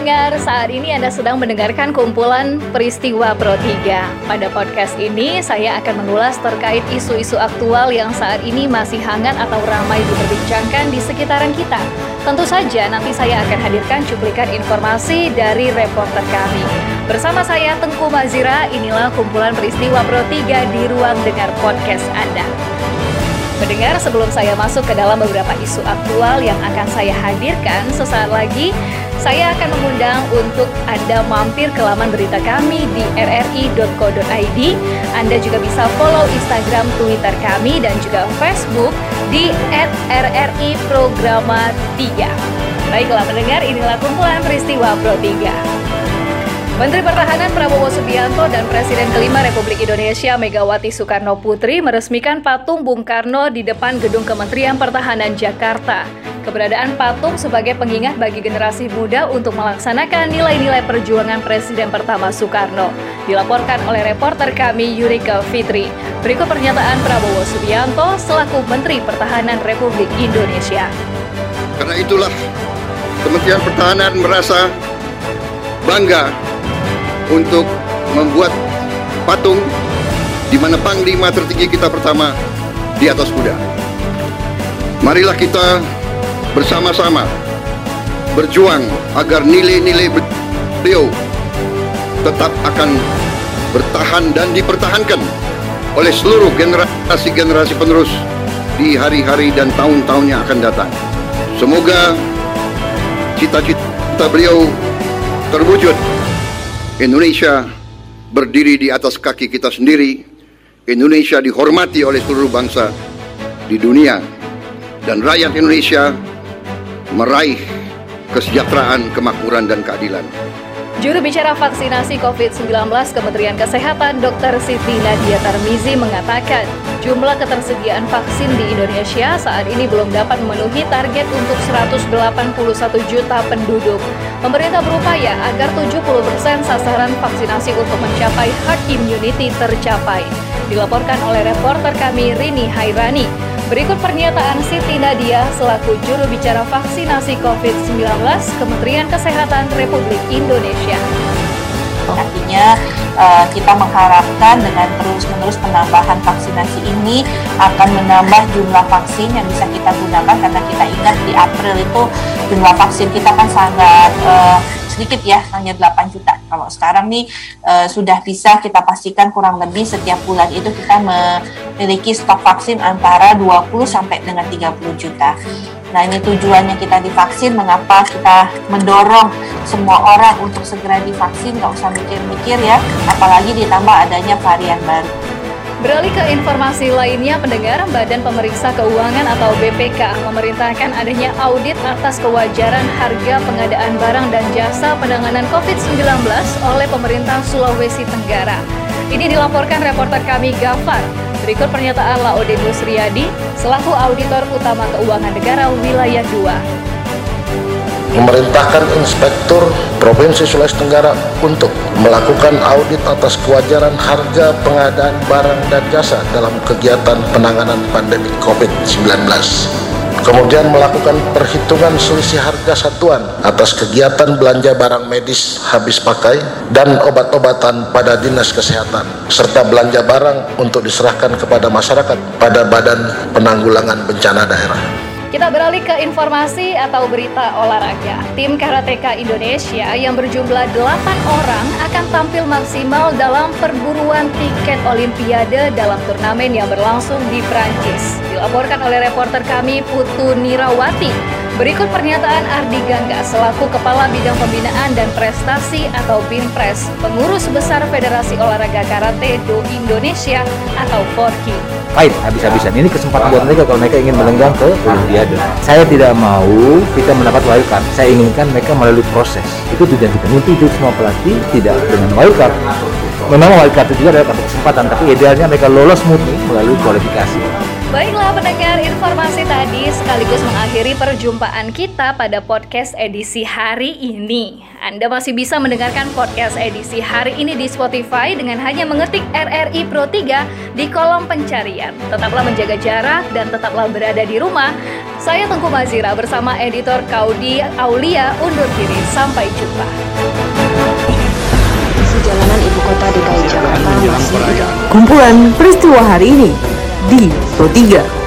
Pendengar, saat ini Anda sedang mendengarkan kumpulan peristiwa Pro 3. Pada podcast ini, saya akan mengulas terkait isu-isu aktual yang saat ini masih hangat atau ramai diperbincangkan di sekitaran kita. Tentu saja nanti saya akan hadirkan cuplikan informasi dari reporter kami. Bersama saya Tengku Mazira, inilah kumpulan peristiwa Pro 3 di ruang dengar podcast Anda. Mendengar sebelum saya masuk ke dalam beberapa isu aktual yang akan saya hadirkan sesaat lagi, saya akan mengundang untuk Anda mampir ke laman berita kami di rri.co.id. Anda juga bisa follow Instagram, Twitter kami dan juga Facebook di @rri-programa 3. Baiklah mendengar, inilah kumpulan peristiwa Pro 3. Menteri Pertahanan Prabowo Subianto dan Presiden kelima Republik Indonesia Megawati Soekarno Putri meresmikan patung Bung Karno di depan Gedung Kementerian Pertahanan Jakarta. Keberadaan patung sebagai pengingat bagi generasi muda untuk melaksanakan nilai-nilai perjuangan Presiden pertama Soekarno. Dilaporkan oleh reporter kami Yurika Fitri. Berikut pernyataan Prabowo Subianto selaku Menteri Pertahanan Republik Indonesia. Karena itulah Kementerian Pertahanan merasa bangga untuk membuat patung di mana panglima tertinggi kita pertama di atas kuda. Marilah kita bersama-sama berjuang agar nilai-nilai beliau tetap akan bertahan dan dipertahankan oleh seluruh generasi-generasi penerus di hari-hari dan tahun-tahun yang akan datang. Semoga cita-cita beliau terwujud Indonesia berdiri di atas kaki kita sendiri. Indonesia dihormati oleh seluruh bangsa di dunia. Dan rakyat Indonesia meraih kesejahteraan, kemakmuran, dan keadilan. Juru bicara vaksinasi COVID-19 Kementerian Kesehatan Dr. Siti Nadia Tarmizi mengatakan jumlah ketersediaan vaksin di Indonesia saat ini belum dapat memenuhi target untuk 181 juta penduduk. Pemerintah berupaya agar 70% sasaran vaksinasi untuk mencapai herd immunity tercapai. Dilaporkan oleh reporter kami Rini Hairani. Berikut pernyataan Siti Nadia selaku juru bicara vaksinasi COVID-19 Kementerian Kesehatan Republik Indonesia. Artinya uh, kita mengharapkan dengan terus-menerus penambahan vaksinasi ini akan menambah jumlah vaksin yang bisa kita gunakan karena kita ingat di April itu jumlah vaksin kita kan sangat uh, sedikit ya, hanya 8 juta. Kalau sekarang nih uh, sudah bisa kita pastikan kurang lebih setiap bulan itu kita memiliki stok vaksin antara 20 sampai dengan 30 juta. Nah ini tujuannya kita divaksin, mengapa kita mendorong semua orang untuk segera divaksin, nggak usah mikir-mikir ya, apalagi ditambah adanya varian baru. Beralih ke informasi lainnya, pendengar Badan Pemeriksa Keuangan atau BPK memerintahkan adanya audit atas kewajaran harga pengadaan barang dan jasa penanganan COVID-19 oleh pemerintah Sulawesi Tenggara. Ini dilaporkan reporter kami Gafar. Berikut pernyataan Laode Nusriyadi selaku Auditor Utama Keuangan Negara Wilayah 2 memerintahkan Inspektur Provinsi Sulawesi Tenggara untuk melakukan audit atas kewajaran harga pengadaan barang dan jasa dalam kegiatan penanganan pandemi COVID-19 kemudian melakukan perhitungan selisih harga satuan atas kegiatan belanja barang medis habis pakai dan obat-obatan pada Dinas Kesehatan serta belanja barang untuk diserahkan kepada masyarakat pada Badan Penanggulangan Bencana Daerah. Kita beralih ke informasi atau berita olahraga. Tim Karateka Indonesia yang berjumlah 8 orang akan tampil maksimal dalam perburuan tiket Olimpiade dalam turnamen yang berlangsung di Prancis. Dilaporkan oleh reporter kami Putu Nirawati. Berikut pernyataan Ardi Gangga selaku Kepala Bidang Pembinaan dan Prestasi atau BINPRES, pengurus besar Federasi Olahraga Karate Do Indonesia atau FORKI. Baik, habis-habisan. Ini kesempatan buat mereka kalau mereka ingin melenggang ke Olimpiade. Saya tidak mau kita mendapat wildcard. Saya inginkan mereka melalui proses. Itu tujuan kita. Mimpi itu semua pelatih tidak dengan wildcard. Memang wildcard itu juga adalah kesempatan, tapi idealnya mereka lolos murni melalui kualifikasi Baiklah pendengar, informasi tadi sekaligus mengakhiri perjumpaan kita pada podcast edisi hari ini. Anda masih bisa mendengarkan podcast edisi hari ini di Spotify dengan hanya mengetik RRI Pro 3 di kolom pencarian. Tetaplah menjaga jarak dan tetaplah berada di rumah. Saya Tengku Mazira bersama editor Kaudi Aulia undur diri. Sampai jumpa. Jalanan ibu kota DKI Jakarta masih Kumpulan peristiwa hari ini di Pro 3.